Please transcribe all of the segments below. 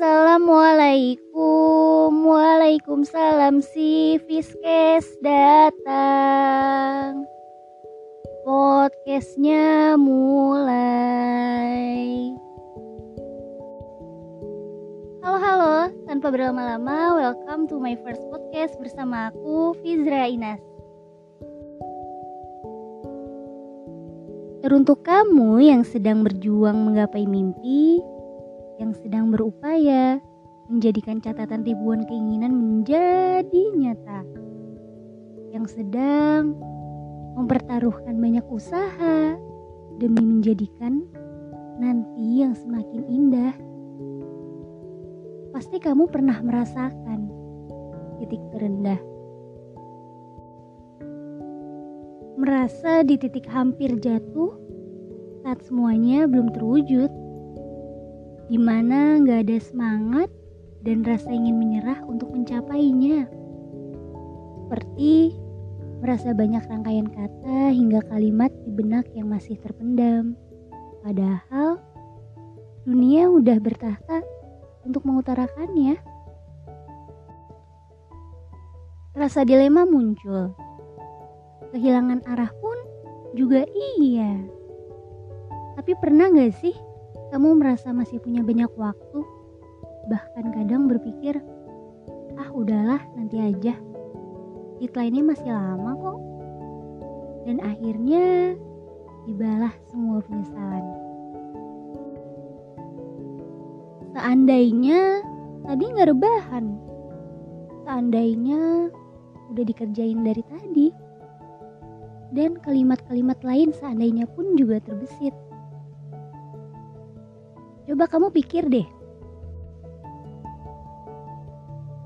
Assalamualaikum. Waalaikumsalam si Fiskes datang. Podcastnya mulai. Halo halo, tanpa berlama-lama welcome to my first podcast bersama aku Fizra Inas. Teruntuk kamu yang sedang berjuang menggapai mimpi yang sedang berupaya menjadikan catatan ribuan keinginan menjadi nyata, yang sedang mempertaruhkan banyak usaha demi menjadikan nanti yang semakin indah. Pasti kamu pernah merasakan titik terendah. Merasa di titik hampir jatuh saat semuanya belum terwujud di mana nggak ada semangat dan rasa ingin menyerah untuk mencapainya. Seperti merasa banyak rangkaian kata hingga kalimat di benak yang masih terpendam. Padahal dunia udah bertahta untuk mengutarakannya. Rasa dilema muncul. Kehilangan arah pun juga iya. Tapi pernah gak sih kamu merasa masih punya banyak waktu, bahkan kadang berpikir, ah udahlah nanti aja, deadline-nya masih lama kok. Dan akhirnya dibalah semua penyesalan. Seandainya tadi nggak rebahan, seandainya udah dikerjain dari tadi, dan kalimat-kalimat lain seandainya pun juga terbesit. Coba kamu pikir deh.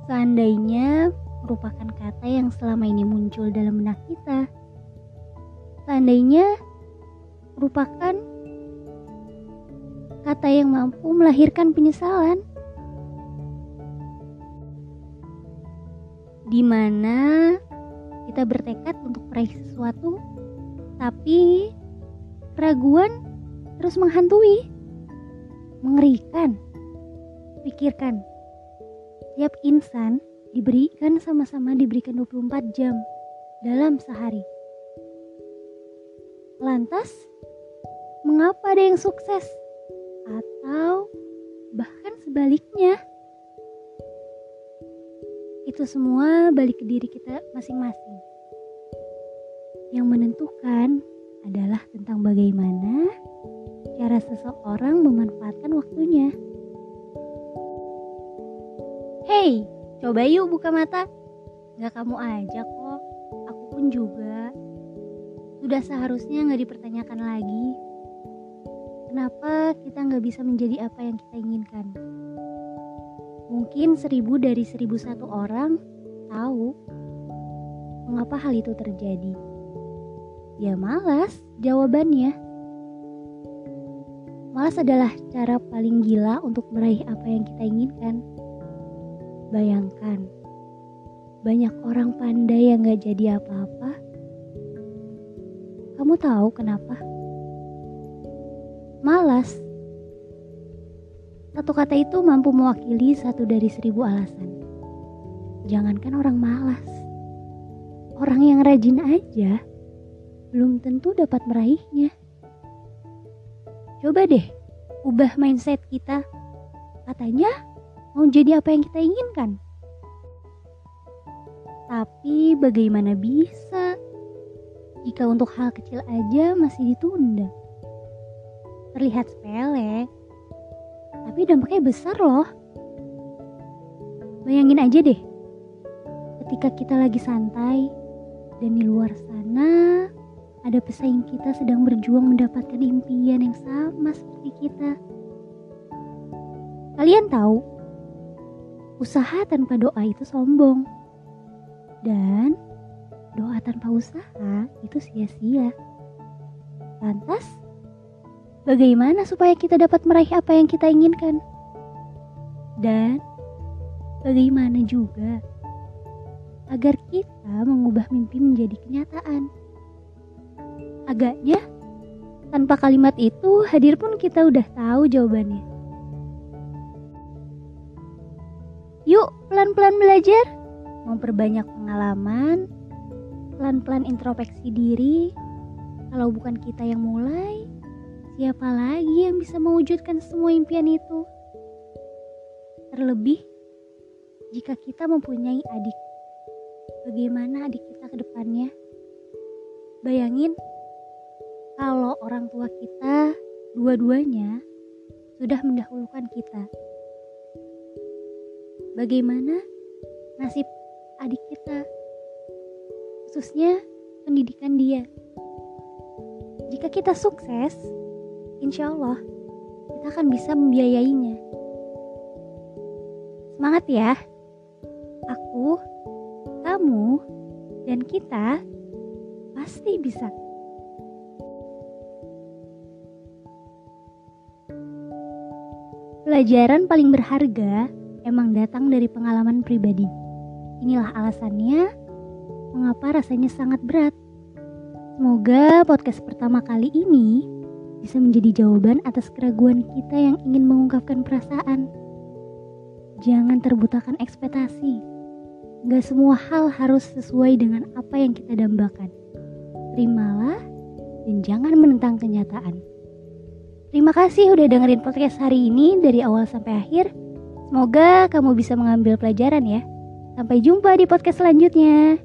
Seandainya merupakan kata yang selama ini muncul dalam benak kita. Seandainya merupakan kata yang mampu melahirkan penyesalan. Di mana kita bertekad untuk meraih sesuatu, tapi keraguan terus menghantui mengerikan. Pikirkan, tiap insan diberikan sama-sama diberikan 24 jam dalam sehari. Lantas, mengapa ada yang sukses? Atau bahkan sebaliknya? Itu semua balik ke diri kita masing-masing. Yang menentukan adalah tentang bagaimana cara seseorang memanfaatkan waktunya. Hei, coba yuk buka mata. Gak kamu aja kok, aku pun juga. Sudah seharusnya gak dipertanyakan lagi. Kenapa kita gak bisa menjadi apa yang kita inginkan? Mungkin seribu dari seribu satu orang tahu mengapa hal itu terjadi. Ya malas jawabannya. Malas adalah cara paling gila untuk meraih apa yang kita inginkan. Bayangkan, banyak orang pandai yang gak jadi apa-apa. Kamu tahu kenapa? Malas. Satu kata itu mampu mewakili satu dari seribu alasan. Jangankan orang malas, orang yang rajin aja belum tentu dapat meraihnya. Coba deh, ubah mindset kita. Katanya mau jadi apa yang kita inginkan. Tapi bagaimana bisa jika untuk hal kecil aja masih ditunda? Terlihat sepele, tapi dampaknya besar loh. Bayangin aja deh, ketika kita lagi santai dan di luar sana ada pesaing kita sedang berjuang mendapatkan impian yang sama seperti kita. Kalian tahu, usaha tanpa doa itu sombong. Dan doa tanpa usaha itu sia-sia. Lantas, bagaimana supaya kita dapat meraih apa yang kita inginkan? Dan bagaimana juga agar kita mengubah mimpi menjadi kenyataan? Agaknya tanpa kalimat itu hadir pun kita udah tahu jawabannya. Yuk, pelan-pelan belajar. Memperbanyak pengalaman, pelan-pelan introspeksi diri. Kalau bukan kita yang mulai, siapa lagi yang bisa mewujudkan semua impian itu? Terlebih, jika kita mempunyai adik, bagaimana adik kita ke depannya? Bayangin, kalau orang tua kita dua-duanya sudah mendahulukan kita. Bagaimana nasib adik kita, khususnya pendidikan dia? Jika kita sukses, insya Allah kita akan bisa membiayainya. Semangat ya! Aku, kamu, dan kita pasti bisa. Pelajaran paling berharga emang datang dari pengalaman pribadi. Inilah alasannya mengapa rasanya sangat berat. Semoga podcast pertama kali ini bisa menjadi jawaban atas keraguan kita yang ingin mengungkapkan perasaan. Jangan terbutakan ekspektasi. Gak semua hal harus sesuai dengan apa yang kita dambakan. Terimalah dan jangan menentang kenyataan. Terima kasih udah dengerin podcast hari ini dari awal sampai akhir. Semoga kamu bisa mengambil pelajaran ya. Sampai jumpa di podcast selanjutnya.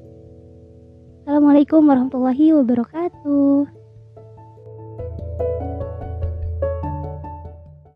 Assalamualaikum warahmatullahi wabarakatuh.